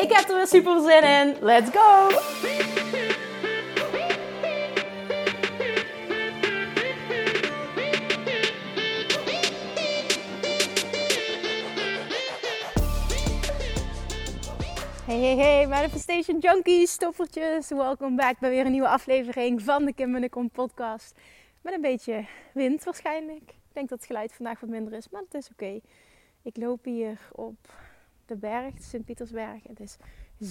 Ik heb er weer super zin in. Let's go! Hey, hey, hey, Manifestation Junkies, stoffertjes. Welkom back bij weer een nieuwe aflevering van de Kim en podcast. Met een beetje wind waarschijnlijk. Ik denk dat het geluid vandaag wat minder is, maar het is oké. Ik loop hier op de berg, Sint-Pietersberg. Het is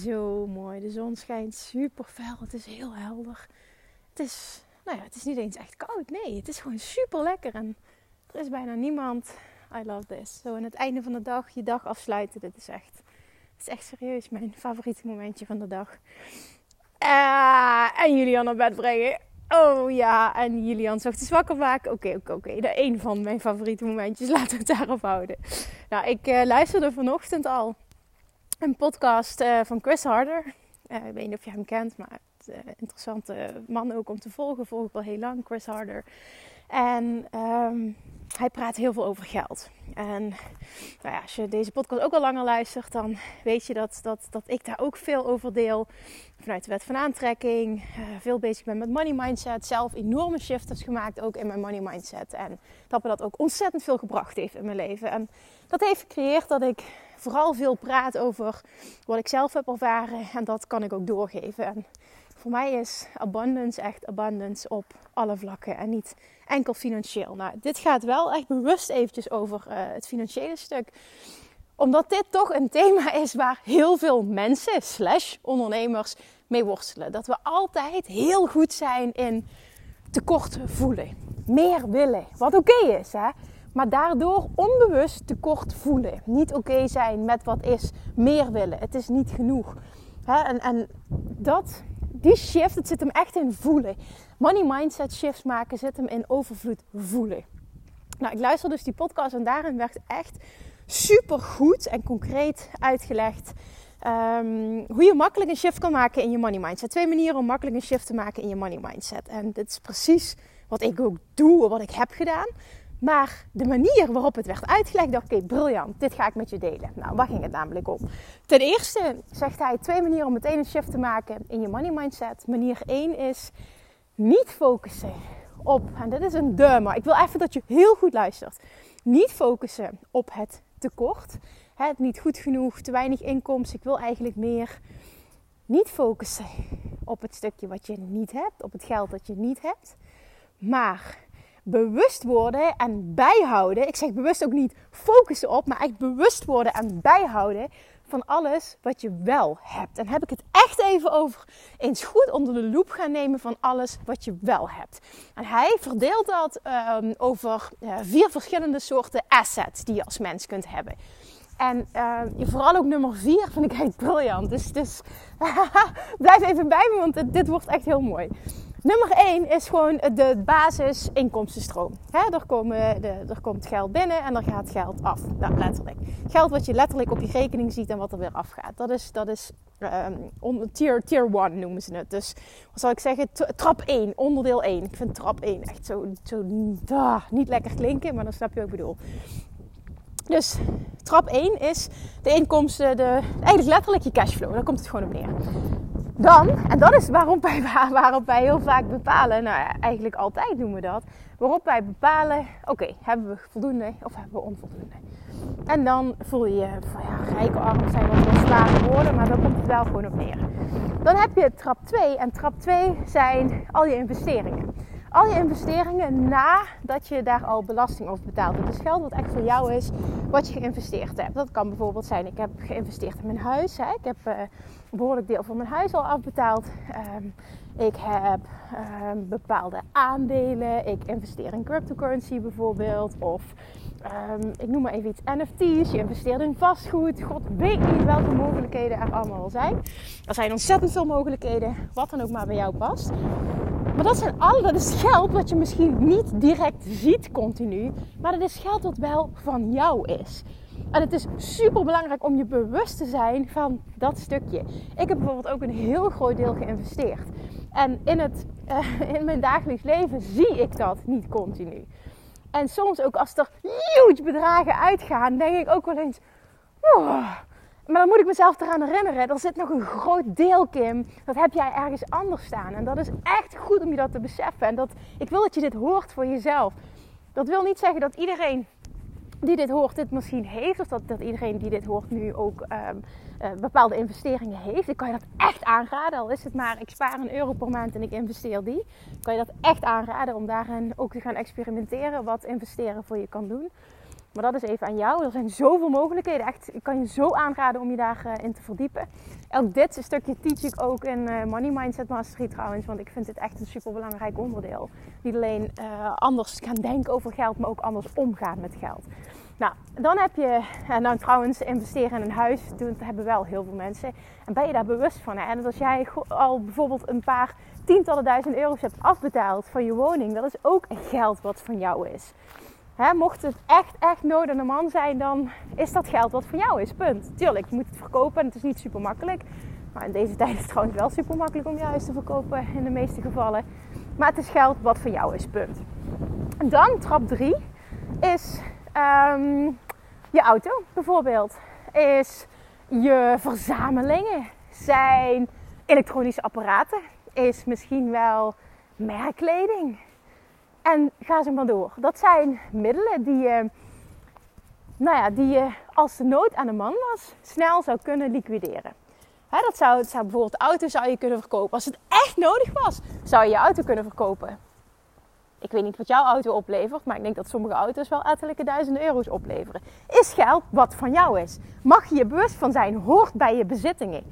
zo mooi. De zon schijnt super fel. Het is heel helder. Het is, nou ja, het is niet eens echt koud. Nee, het is gewoon super lekker. En er is bijna niemand. I love this. Zo aan het einde van de dag je dag afsluiten. Dit is echt, dit is echt serieus mijn favoriete momentje van de dag. Uh, en Julian naar bed brengen. Oh ja, en Julian ochtends wakker maken. Oké, oké, oké. Dat een van mijn favoriete momentjes. Laten we het daarop houden. Nou, ik uh, luisterde vanochtend al een podcast uh, van Chris Harder. Uh, ik weet niet of je hem kent, maar uh, interessante man ook om te volgen. Volg ik al heel lang, Chris Harder. En um, hij praat heel veel over geld. En nou ja, als je deze podcast ook al langer luistert, dan weet je dat, dat, dat ik daar ook veel over deel. Vanuit de wet van aantrekking. veel bezig ben met money mindset. Zelf enorme shifts gemaakt ook in mijn money mindset. En dat me dat ook ontzettend veel gebracht heeft in mijn leven. En dat heeft gecreëerd dat ik vooral veel praat over wat ik zelf heb ervaren. En dat kan ik ook doorgeven. En voor mij is abundance echt abundance op alle vlakken. En niet enkel financieel. Nou, dit gaat wel echt bewust eventjes over uh, het financiële stuk. Omdat dit toch een thema is waar heel veel mensen, slash ondernemers, mee worstelen. Dat we altijd heel goed zijn in tekort voelen. Meer willen. Wat oké is, hè. Maar daardoor onbewust tekort voelen. Niet oké zijn met wat is. Meer willen. Het is niet genoeg. En, en dat, die shift, het zit hem echt in voelen. Money mindset shifts maken zit hem in overvloed voelen. Nou, ik luister dus die podcast en daarin werd echt super goed en concreet uitgelegd. Um, hoe je makkelijk een shift kan maken in je money mindset. Twee manieren om makkelijk een shift te maken in je money mindset. En dit is precies wat ik ook doe, wat ik heb gedaan. Maar de manier waarop het werd uitgelegd, oké, briljant, dit ga ik met je delen. Nou, waar ging het namelijk om? Ten eerste zegt hij twee manieren om meteen een shift te maken in je money mindset. Manier 1 is niet focussen op, en dit is een de, maar ik wil even dat je heel goed luistert. Niet focussen op het tekort, het niet goed genoeg, te weinig inkomsten, ik wil eigenlijk meer. Niet focussen op het stukje wat je niet hebt, op het geld dat je niet hebt, maar bewust worden en bijhouden. Ik zeg bewust ook niet focussen op, maar echt bewust worden en bijhouden van alles wat je wel hebt. En heb ik het echt even over eens goed onder de loep gaan nemen van alles wat je wel hebt. En hij verdeelt dat um, over uh, vier verschillende soorten assets die je als mens kunt hebben. En uh, vooral ook nummer vier vind ik echt briljant. Dus, dus blijf even bij me, want dit wordt echt heel mooi. Nummer 1 is gewoon de basis inkomstenstroom. er, komen de, er komt geld binnen en er gaat geld af. Nou, letterlijk. Geld wat je letterlijk op je rekening ziet en wat er weer afgaat. Dat is, dat is um, tier, tier 1 noemen ze het. Dus wat zou ik zeggen? Trap 1, onderdeel 1. Ik vind trap 1 echt zo, zo ah, niet lekker klinken, maar dan snap je wat ik bedoel. Dus trap 1 is de inkomsten, de, eigenlijk letterlijk je cashflow. Daar komt het gewoon op neer. Dan, en dat is waarop wij, waarop wij heel vaak bepalen, nou eigenlijk altijd doen we dat, waarop wij bepalen, oké, hebben we voldoende of hebben we onvoldoende? En dan voel je je van ja, rijke arm zijn wat wel zware woorden, maar dan komt het wel gewoon op neer. Dan heb je trap 2 en trap 2 zijn al je investeringen. Al je investeringen nadat je daar al belasting over betaald hebt. Dus geld wat echt voor jou is, wat je geïnvesteerd hebt. Dat kan bijvoorbeeld zijn, ik heb geïnvesteerd in mijn huis. Hè. Ik heb een behoorlijk deel van mijn huis al afbetaald. Um, Ik heb ehm, bepaalde aandelen. Ik investeer in cryptocurrency bijvoorbeeld. Of ehm, ik noem maar even iets NFT's. Je investeert in vastgoed. God weet niet welke mogelijkheden er allemaal zijn. Er zijn ontzettend veel mogelijkheden. Wat dan ook maar bij jou past. Maar dat zijn alle, dat is geld wat je misschien niet direct ziet continu. Maar dat is geld wat wel van jou is. En het is super belangrijk om je bewust te zijn van dat stukje. Ik heb bijvoorbeeld ook een heel groot deel geïnvesteerd. En in, het, uh, in mijn dagelijks leven zie ik dat niet continu. En soms ook als er huge bedragen uitgaan, denk ik ook wel eens. Oh. Maar dan moet ik mezelf eraan herinneren. Er zit nog een groot deel, Kim. Dat heb jij ergens anders staan. En dat is echt goed om je dat te beseffen. En dat, ik wil dat je dit hoort voor jezelf. Dat wil niet zeggen dat iedereen die dit hoort dit misschien heeft. Of dat, dat iedereen die dit hoort nu ook um, uh, bepaalde investeringen heeft. Ik kan je dat echt aanraden. Al is het maar, ik spaar een euro per maand en ik investeer die. Kan je dat echt aanraden om daarin ook te gaan experimenteren. Wat investeren voor je kan doen. Maar dat is even aan jou. Er zijn zoveel mogelijkheden. Echt, ik kan je zo aanraden om je daarin uh, te verdiepen. Ook dit stukje teach ik ook in uh, Money Mindset Mastery trouwens. Want ik vind dit echt een super belangrijk onderdeel. Niet alleen uh, anders gaan denken over geld, maar ook anders omgaan met geld. Nou, dan heb je, dan trouwens, investeren in een huis, dat hebben wel heel veel mensen. En ben je daar bewust van? Hè? En als jij al bijvoorbeeld een paar tientallen duizend euro's hebt afbetaald van je woning, dat is ook geld wat van jou is. Mocht het echt, echt nood aan man zijn, dan is dat geld wat van jou is. Punt. Tuurlijk, je moet het verkopen en het is niet super makkelijk. Maar in deze tijd is het trouwens wel super makkelijk om je huis te verkopen in de meeste gevallen. Maar het is geld wat van jou is. Punt. Dan, trap 3, is um, je auto bijvoorbeeld. Is je verzamelingen. Zijn elektronische apparaten. Is misschien wel merkkleding en ga ze maar door. Dat zijn middelen die je, nou ja, die je als de nood aan de man was, snel zou kunnen liquideren. dat zou, zou bijvoorbeeld auto zou je kunnen verkopen. Als het echt nodig was, zou je je auto kunnen verkopen. Ik weet niet wat jouw auto oplevert, maar ik denk dat sommige auto's wel ettelijke duizenden euro's opleveren. Is geld wat van jou is. Mag je je bewust van zijn, hoort bij je bezittingen.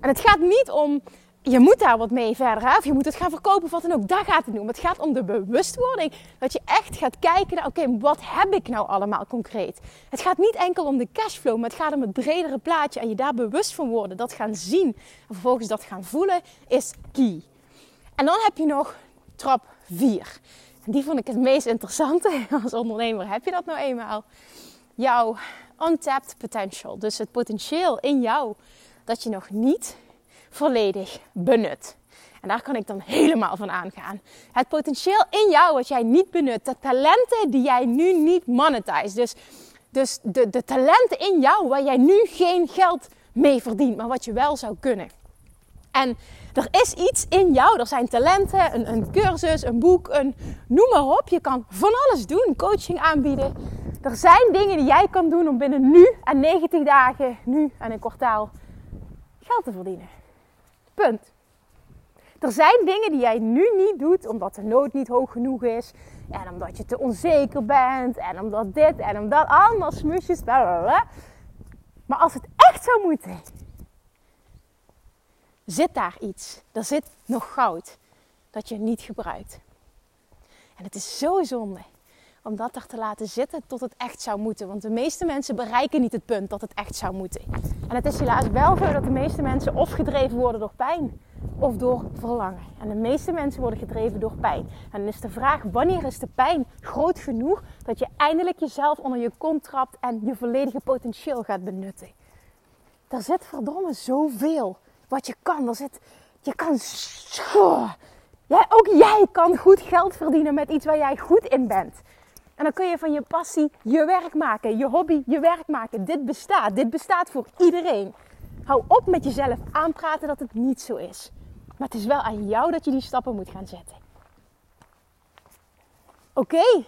En het gaat niet om je moet daar wat mee verder. Of je moet het gaan verkopen of wat dan ook. Daar gaat het om. Het gaat om de bewustwording. Dat je echt gaat kijken naar, oké, wat heb ik nou allemaal concreet? Het gaat niet enkel om de cashflow, maar het gaat om het bredere plaatje. En je daar bewust van worden, dat gaan zien. En vervolgens dat gaan voelen, is key. En dan heb je nog trap 4. En die vond ik het meest interessante. Als ondernemer heb je dat nou eenmaal. Jouw untapped potential. Dus het potentieel in jou dat je nog niet volledig benut. En daar kan ik dan helemaal van aangaan. Het potentieel in jou wat jij niet benut. De talenten die jij nu niet monetize. Dus, dus de, de talenten in jou waar jij nu geen geld mee verdient. Maar wat je wel zou kunnen. En er is iets in jou. Er zijn talenten, een, een cursus, een boek, een, noem maar op. Je kan van alles doen. Coaching aanbieden. Er zijn dingen die jij kan doen om binnen nu en 90 dagen, nu en een kwartaal, geld te verdienen. Punt. Er zijn dingen die jij nu niet doet omdat de nood niet hoog genoeg is. En omdat je te onzeker bent. En omdat dit en omdat allemaal smusjes. Blablabla. Maar als het echt zou moeten. Zit daar iets. Er zit nog goud. Dat je niet gebruikt. En het is zo zonde om dat er te laten zitten tot het echt zou moeten. Want de meeste mensen bereiken niet het punt dat het echt zou moeten. En het is helaas wel zo dat de meeste mensen of gedreven worden door pijn of door verlangen. En de meeste mensen worden gedreven door pijn. En dan is de vraag: wanneer is de pijn groot genoeg dat je eindelijk jezelf onder je kont trapt en je volledige potentieel gaat benutten? Er zit verdomme zoveel wat je kan. Er zit, je kan. Ja, ook jij kan goed geld verdienen met iets waar jij goed in bent. En dan kun je van je passie je werk maken, je hobby je werk maken. Dit bestaat. Dit bestaat voor iedereen. Hou op met jezelf aanpraten dat het niet zo is. Maar het is wel aan jou dat je die stappen moet gaan zetten. Oké.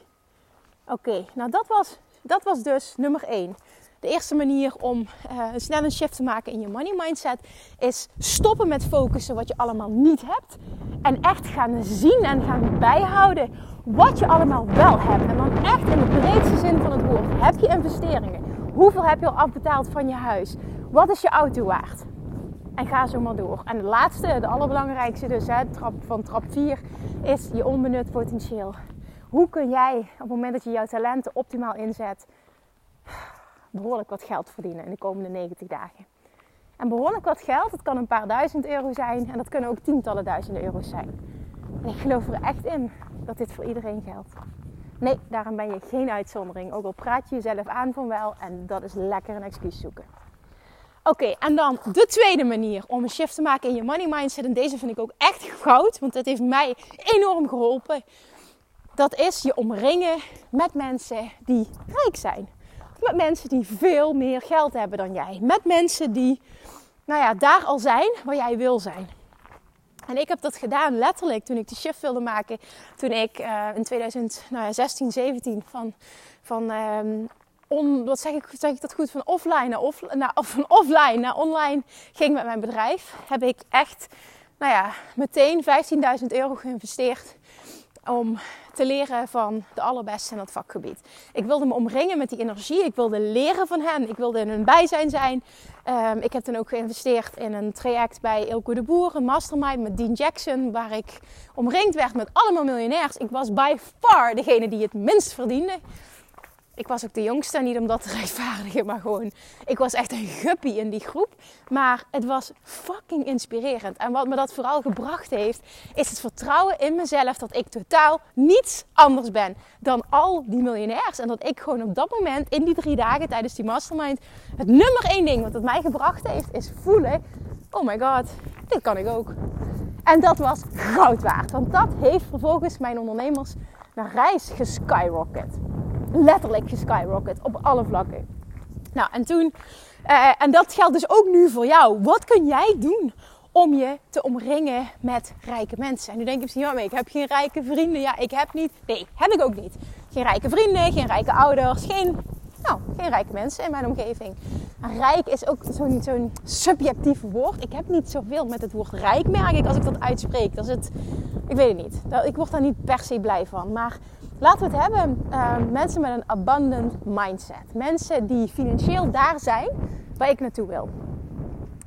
Oké, nou dat was, dat was dus nummer 1. De eerste manier om uh, snel een shift te maken in je money mindset is stoppen met focussen wat je allemaal niet hebt. En echt gaan zien en gaan bijhouden wat je allemaal wel hebt. En dan echt in de breedste zin van het woord. Heb je investeringen? Hoeveel heb je al afbetaald van je huis? Wat is je auto waard? En ga zo maar door. En de laatste, de allerbelangrijkste dus, trap, van trap 4, is je onbenut potentieel. Hoe kun jij op het moment dat je jouw talenten optimaal inzet, behoorlijk wat geld verdienen in de komende 90 dagen? En behoorlijk wat geld, dat kan een paar duizend euro zijn en dat kunnen ook tientallen duizenden euro's zijn. En ik geloof er echt in dat dit voor iedereen geldt. Nee, daarom ben je geen uitzondering. Ook al praat je jezelf aan van wel en dat is lekker een excuus zoeken. Oké, en dan de tweede manier om een shift te maken in je money mindset. En deze vind ik ook echt goud, want het heeft mij enorm geholpen. Dat is je omringen met mensen die rijk zijn. Met mensen die veel meer geld hebben dan jij. Met mensen die, nou ja, daar al zijn waar jij wil zijn. En ik heb dat gedaan letterlijk toen ik de shift wilde maken. Toen ik uh, in 2016, 17 van, van um, on, wat zeg ik, zeg ik dat goed, van offline naar, naar, van offline naar online ging met mijn bedrijf. Heb ik echt, nou ja, meteen 15.000 euro geïnvesteerd om te leren van de allerbeste in dat vakgebied. Ik wilde me omringen met die energie. Ik wilde leren van hen. Ik wilde in hun bijzijn zijn. Um, ik heb dan ook geïnvesteerd in een traject bij Ilko de Boer, een mastermind met Dean Jackson, waar ik omringd werd met allemaal miljonairs. Ik was by far degene die het minst verdiende ik was ook de jongste, niet om dat te rechtvaardigen, maar gewoon, ik was echt een guppy in die groep. Maar het was fucking inspirerend. En wat me dat vooral gebracht heeft, is het vertrouwen in mezelf dat ik totaal niets anders ben dan al die miljonairs. En dat ik gewoon op dat moment, in die drie dagen tijdens die mastermind, het nummer één ding wat het mij gebracht heeft, is voelen, oh my god, dit kan ik ook. En dat was goud waard, want dat heeft vervolgens mijn ondernemers naar reis geskyrocket letterlijk geskyrocket op alle vlakken. Nou, en toen, uh, en dat geldt dus ook nu voor jou. Wat kun jij doen om je te omringen met rijke mensen? En nu denk je misschien, ja, maar ik heb geen rijke vrienden. Ja, ik heb niet. Nee, heb ik ook niet. Geen rijke vrienden, geen rijke ouders, geen, nou, geen rijke mensen in mijn omgeving. rijk is ook zo'n zo'n subjectief woord. Ik heb niet zoveel met het woord rijk, merk ik, als ik dat uitspreek. Dat is het, ik weet het niet. Ik word daar niet per se blij van. Maar Laten we het hebben uh, mensen met een abundant mindset. Mensen die financieel daar zijn waar ik naartoe wil.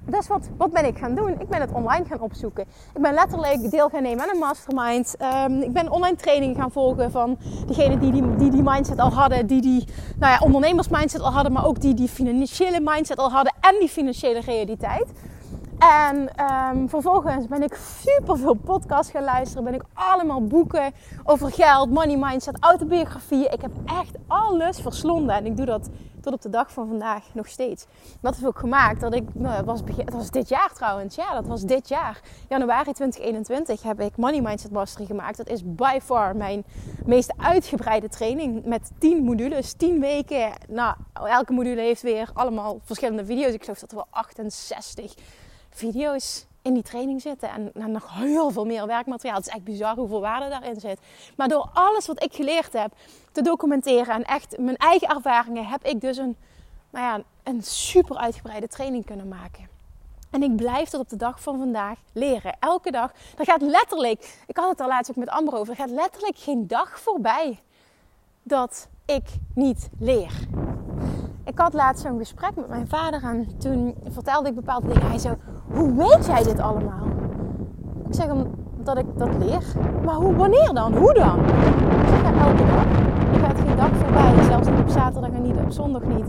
Dus wat, wat ben ik gaan doen? Ik ben het online gaan opzoeken. Ik ben letterlijk deel gaan nemen aan een mastermind. Um, ik ben online training gaan volgen van degenen die die, die die mindset al hadden. Die die nou ja, ondernemers mindset al hadden. Maar ook die die financiële mindset al hadden. En die financiële realiteit. En um, vervolgens ben ik super veel podcasts gaan luisteren. Ben ik allemaal boeken over geld, money mindset, autobiografieën. Ik heb echt alles verslonden. En ik doe dat tot op de dag van vandaag nog steeds. Dat heeft ook gemaakt dat ik, nou, was, het was dit jaar trouwens, ja, dat was dit jaar. Januari 2021 heb ik Money Mindset Mastery gemaakt. Dat is by far mijn meest uitgebreide training met 10 modules, 10 weken. Nou, elke module heeft weer allemaal verschillende video's. Ik geloof dat er wel 68 video's in die training zitten. En, nog heel veel meer werkmateriaal. Het is echt bizar hoeveel waarde daarin zit. Maar door alles wat ik geleerd heb te documenteren en echt mijn eigen ervaringen, heb ik dus een, nou ja, een super uitgebreide training kunnen maken. En ik blijf tot op de dag van vandaag leren. Elke dag. Er gaat letterlijk, ik had het al laatst ook met Amber over, er gaat letterlijk geen dag voorbij dat ik niet leer. Ik had laatst zo'n gesprek met mijn vader en toen vertelde ik bepaalde dingen. Hij zo, hoe weet jij dit allemaal? Ik zeg hem dat ik dat leer. Maar hoe, wanneer dan? Hoe dan? Ik zeg ja, elke dag. Er gaat geen dag voorbij, zelfs niet op zaterdag en niet op zondag niet,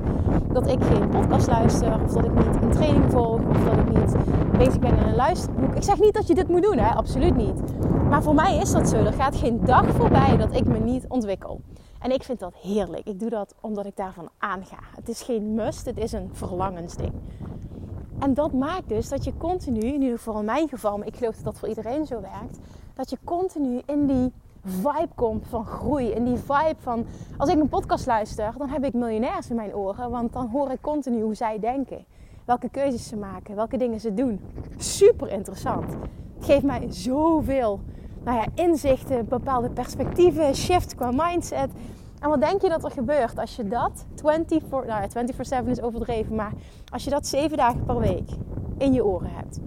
dat ik geen podcast luister of dat ik niet een training volg of dat ik niet bezig ben in een luisterboek. Ik zeg niet dat je dit moet doen, hè? absoluut niet. Maar voor mij is dat zo. Er gaat geen dag voorbij dat ik me niet ontwikkel. En ik vind dat heerlijk. Ik doe dat omdat ik daarvan aanga. Het is geen must, het is een verlangensding. En dat maakt dus dat je continu, in ieder geval in mijn geval, maar ik geloof dat dat voor iedereen zo werkt, dat je continu in die vibe komt van groei. In die vibe van, als ik een podcast luister, dan heb ik miljonairs in mijn oren, want dan hoor ik continu hoe zij denken. Welke keuzes ze maken, welke dingen ze doen. Super interessant. Het geeft mij zoveel nou ja, inzichten, bepaalde perspectieven, shift qua mindset. En wat denk je dat er gebeurt als je dat 24, nou ja, 24-7 is overdreven, maar als je dat 7 dagen per week in je oren hebt?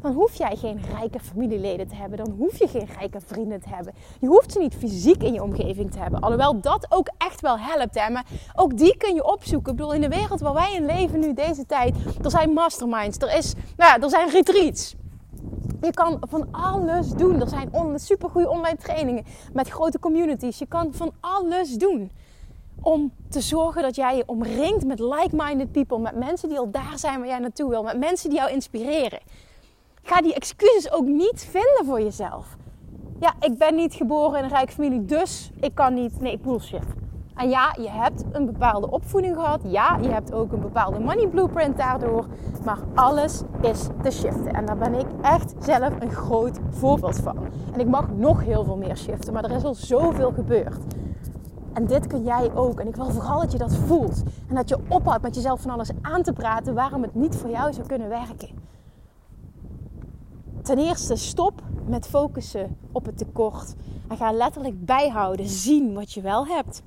dan hoef jij geen rijke familieleden te hebben. Dan hoef je geen rijke vrienden te hebben. Je hoeft ze niet fysiek in je omgeving te hebben. Alhoewel dat ook echt wel helpt. Hè? Maar ook die kun je opzoeken. Ik bedoel, in de wereld waar wij in leven nu, deze tijd, er zijn masterminds, er, is, nou ja, er zijn retreats. Je kan van alles doen. Er zijn supergoeie online trainingen met grote communities. Je kan van alles doen om te zorgen dat jij je omringt met like-minded people, met mensen die al daar zijn waar jij naartoe wil, met mensen die jou inspireren. Ga die excuses ook niet vinden voor jezelf. Ja, ik ben niet geboren in een rijke familie, dus ik kan niet. Nee, bullshit. En ja, je hebt een bepaalde opvoeding gehad. Ja, je hebt ook een bepaalde money blueprint daardoor. Maar alles is te shiften. En daar ben ik echt zelf een groot voorbeeld van. En ik mag nog heel veel meer shiften, maar er is al zoveel gebeurd. En dit kun jij ook. En ik wil vooral dat je dat voelt. En dat je ophoudt met jezelf van alles aan te praten waarom het niet voor jou zou kunnen werken. Ten eerste, stop met focussen op het tekort. En ga letterlijk bijhouden, zien wat je wel hebt.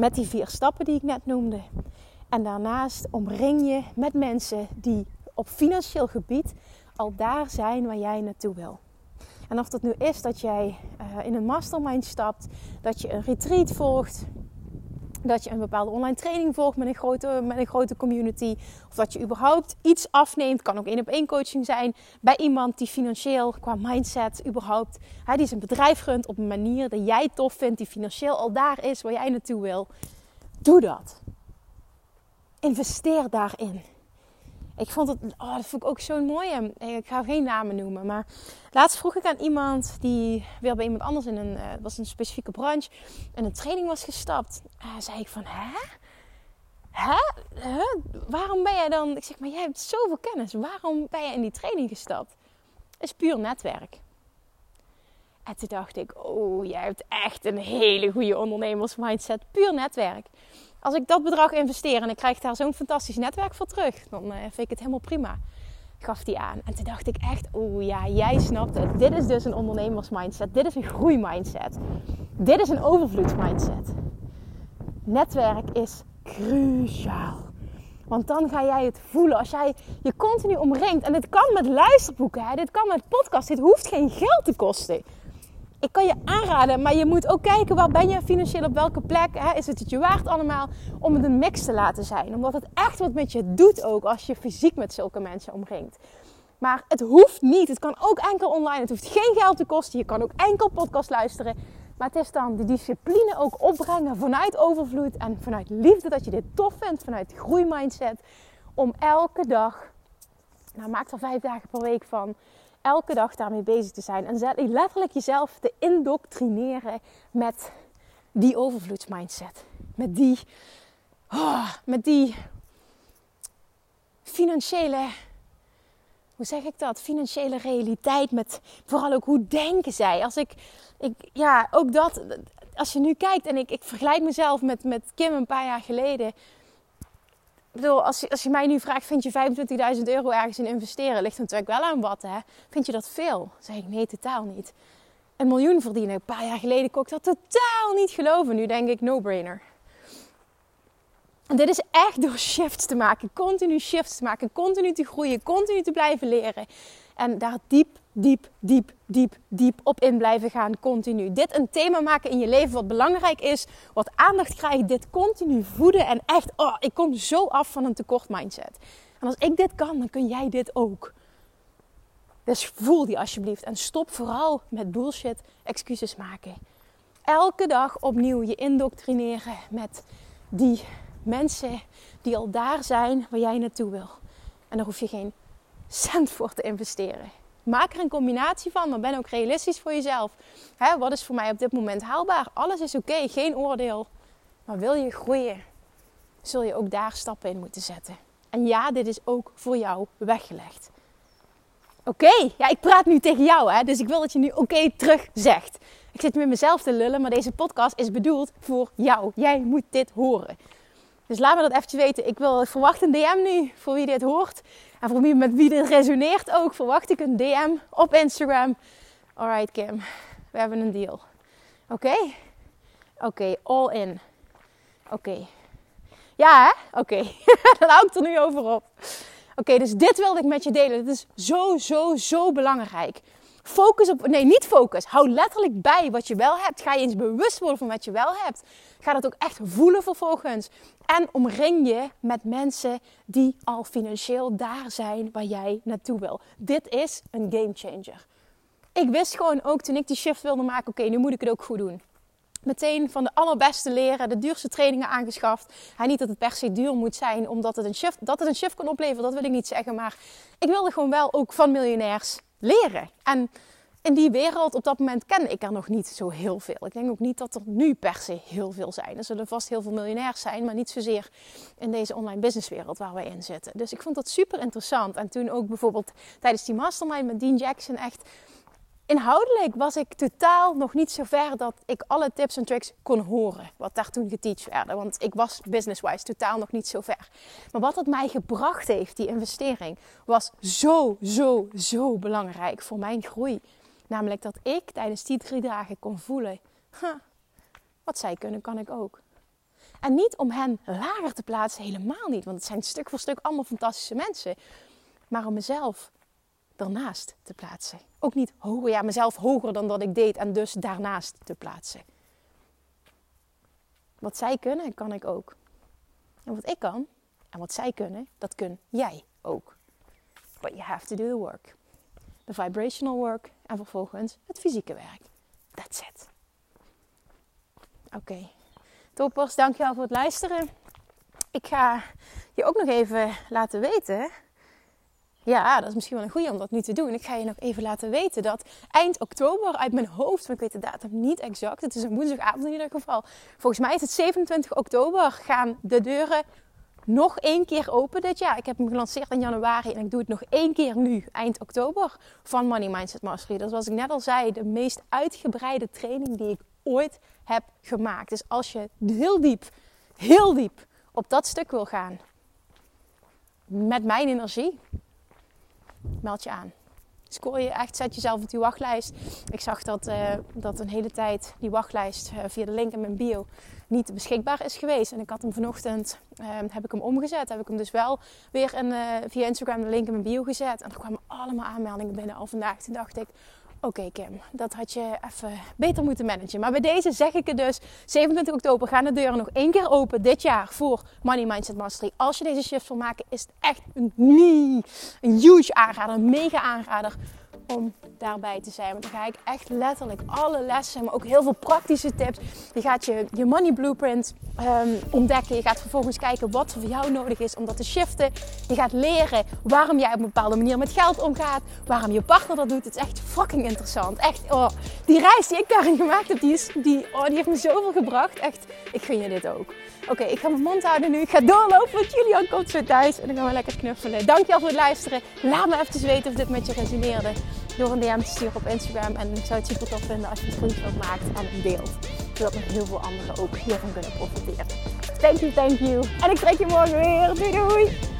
Met die vier stappen die ik net noemde. En daarnaast omring je met mensen die op financieel gebied al daar zijn waar jij naartoe wil. En of dat nu is dat jij uh, in een mastermind stapt, dat je een retreat volgt, dat je een bepaalde online training volgt met een grote, met een grote community. Of dat je überhaupt iets afneemt. Kan ook één op één coaching zijn. Bij iemand die financieel qua mindset überhaupt. Hè, die zijn bedrijf runt op een manier dat jij tof vindt. Die financieel al daar is waar jij naartoe wil. Doe dat. Investeer daarin. Ik vond het, oh, dat vond ik ook zo'n mooie. Ik ga geen namen noemen, maar laatst vroeg ik aan iemand die weer bij iemand anders in een, uh, was een specifieke branche, in een training was gestapt. Uh, zei ik van, hè? Hè? Waarom ben jij dan? Ik zeg, maar jij hebt zoveel kennis. Waarom ben jij in die training gestapt? Het is puur netwerk. En toen dacht ik, oh, jij hebt echt een hele goede ondernemersmindset. Puur netwerk als ik dat bedrag investeer en ik krijg daar zo'n fantastisch netwerk voor terug, dan uh, vind ik het helemaal prima. Gaf die aan. En toen dacht ik echt, oeh ja, jij snapt het. Dit is dus een ondernemersmindset. Dit is een groeimindset. Dit is een overvloedsmindset. Netwerk is cruciaal. Want dan ga jij het voelen. Als jij je continu omringt. En dit kan met luisterboeken. Dit kan met podcast. Dit hoeft geen geld te kosten ik kan je aanraden, maar je moet ook kijken waar ben je financieel op welke plek. Hè? Is het het je waard allemaal om het een mix te laten zijn? Omdat het echt wat met je doet ook als je fysiek met zulke mensen omringt. Maar het hoeft niet. Het kan ook enkel online. Het hoeft geen geld te kosten. Je kan ook enkel podcast luisteren. Maar het is dan de discipline ook opbrengen vanuit overvloed en vanuit liefde dat je dit tof vindt, vanuit groeimindset. Om elke dag, nou maak er vijf dagen per week van, elke dag daarmee bezig te zijn. En letterlijk jezelf te indoctrineren met die overvloedsmindset. Met die, oh, met die financiële, hoe zeg ik dat? Financiële realiteit. Met vooral ook hoe denken zij. Als ik, ik ja, ook dat, als je nu kijkt en ik, ik vergelijk mezelf met, met Kim een paar jaar geleden bedoel, als als je mij nu vraagt, vind je 25.000 euro ergens in investeren? Ligt natuurlijk wel aan wat, hè? Vind je dat veel? Dan zeg ik, nee, totaal niet. Een miljoen verdienen. Een paar jaar geleden kon ik dat totaal niet geloven. Nu denk ik, no-brainer. En dit is echt door shifts te maken. Continu shifts te maken. Continu te groeien. Continu te blijven leren. En daar diep diep, diep, diep, diep op in blijven gaan, continu. Dit een thema maken in je leven wat belangrijk is, wat aandacht krijgt, dit continu voeden en echt, oh, ik kom zo af van een tekort mindset. En als ik dit kan, dan kun jij dit ook. Dus voel die alsjeblieft en stop vooral met bullshit excuses maken. Elke dag opnieuw je indoctrineren met die mensen die al daar zijn waar jij naartoe wil. En daar hoef je geen cent voor te investeren. Maak er een combinatie van, maar ben ook realistisch voor jezelf. Hè, wat is voor mij op dit moment haalbaar? Alles is oké, geen oordeel. Maar wil je groeien, zul je ook daar stappen in moeten zetten. En ja, dit is ook voor jou weggelegd. Oké, ja, ik praat nu tegen jou, hè, dus ik wil dat je nu oké terug zegt. Ik zit met mezelf te lullen, maar deze podcast is bedoeld voor jou. Jij moet dit horen. Dus laat me dat eventjes weten. Ik wil verwacht een DM nu voor wie dit hoort. En voor wie met wie dit resoneert ook, verwacht ik een DM op Instagram. Alright Kim, we hebben een deal. Oké? Oké, all in. Oké. Ja hè? Oké, dan hou ik er nu over op. Oké, dus dit wilde ik met je delen. Dit is zo, zo, zo belangrijk. Focus op, nee, niet focus. Hou letterlijk bij wat je wel hebt. Ga je eens bewust worden van wat je wel hebt. Ga dat ook echt voelen vervolgens. En omring je met mensen die al financieel daar zijn waar jij naartoe wil. Dit is een game changer. Ik wist gewoon ook toen ik die shift wilde maken: oké, nu moet ik het ook goed doen meteen van de allerbeste leren, de duurste trainingen aangeschaft. Ja, niet dat het per se duur moet zijn, omdat het een shift, dat het een shift kan opleveren, dat wil ik niet zeggen. Maar ik wilde gewoon wel ook van miljonairs leren. En in die wereld, op dat moment kende ik er nog niet zo heel veel. Ik denk ook niet dat er nu per se heel veel zijn. Er zullen vast heel veel miljonairs zijn, maar niet zozeer in deze online businesswereld waar wij in zitten. Dus ik vond dat super interessant. En toen ook bijvoorbeeld tijdens die mastermind met Dean Jackson echt inhoudelijk was ik totaal nog niet zo ver dat ik alle tips en tricks kon horen. Wat daar toen geteacht werden. Want ik was business-wise totaal nog niet zo ver. Maar wat het mij gebracht heeft, die investering, was zo, zo, zo belangrijk voor mijn groei. Namelijk dat ik tijdens die drie dagen kon voelen: wat zij kunnen, kan ik ook. En niet om hen lager te plaatsen, helemaal niet. Want het zijn stuk voor stuk allemaal fantastische mensen. Maar om mezelf daarnaast te plaatsen. Ook niet hoger, ja, mezelf hoger dan dat ik deed en dus daarnaast te plaatsen. Wat zij kunnen, kan ik ook. En wat ik kan en wat zij kunnen, dat kun jij ook. But you have to do the work. The vibrational work en vervolgens het fysieke werk. That's it. Oké. Okay. Toppers, dankjewel voor het luisteren. Ik ga je ook nog even laten weten ja, dat is misschien wel een goede om dat nu te doen. Ik ga je nog even laten weten dat eind oktober uit mijn hoofd, maar ik weet de datum niet exact. Het is een woensdagavond in ieder geval. Volgens mij is het 27 oktober gaan de deuren nog één keer open dit jaar. Ik heb hem gelanceerd in januari en ik doe het nog één keer nu, eind oktober, van Money Mindset Mastery. Dat zoals ik net al zei, de meest uitgebreide training die ik ooit heb gemaakt. Dus als je heel diep, heel diep op dat stuk wil gaan, met mijn energie, meld je aan. Scoor je echt, zet jezelf op die wachtlijst. Ik zag dat, uh, dat een hele tijd die wachtlijst uh, via de link in mijn bio niet beschikbaar is geweest. En ik had hem vanochtend, uh, heb ik hem omgezet. Heb ik hem dus wel weer in, via Instagram de link in mijn bio gezet. En er kwamen allemaal aanmeldingen binnen al vandaag. Toen dacht ik, Oké Kim, dat had je even beter moeten managen. Maar bij deze zeg ik het dus. 27 oktober gaan de deuren nog één keer open dit jaar voor Money Mindset Mastery. Als je deze shift wil maken, is het echt een, een huge aanrader, een mega aanrader om daarbij te zijn. Want dan ga ik echt letterlijk alle lessen, maar ook heel veel praktische tips. Je gaat je, je money blueprint um, ontdekken. Je gaat vervolgens kijken wat er voor jou nodig is om dat te shiften. Je gaat leren waarom jij op een bepaalde manier met geld omgaat. Waarom je partner dat doet. Het is echt fucking interessant. Echt, oh, die reis die ik daarin gemaakt heb, die, is, die, oh, die heeft me zoveel gebracht. Echt, ik gun je dit ook. Oké, ik ga mijn mond houden nu. Ik ga doorlopen, want Julian komt zo thuis. En dan gaan we lekker knuffelen. Dankjewel voor het luisteren. Laat me even weten of dit met je resoneerde door een DM te sturen op Instagram. En ik zou het super tof vinden als je het screenshot maakt en het deelt. Zodat nog heel veel anderen ook hiervan kunnen profiteren. Thank you, thank you. En ik spreek je morgen weer. Doei doei!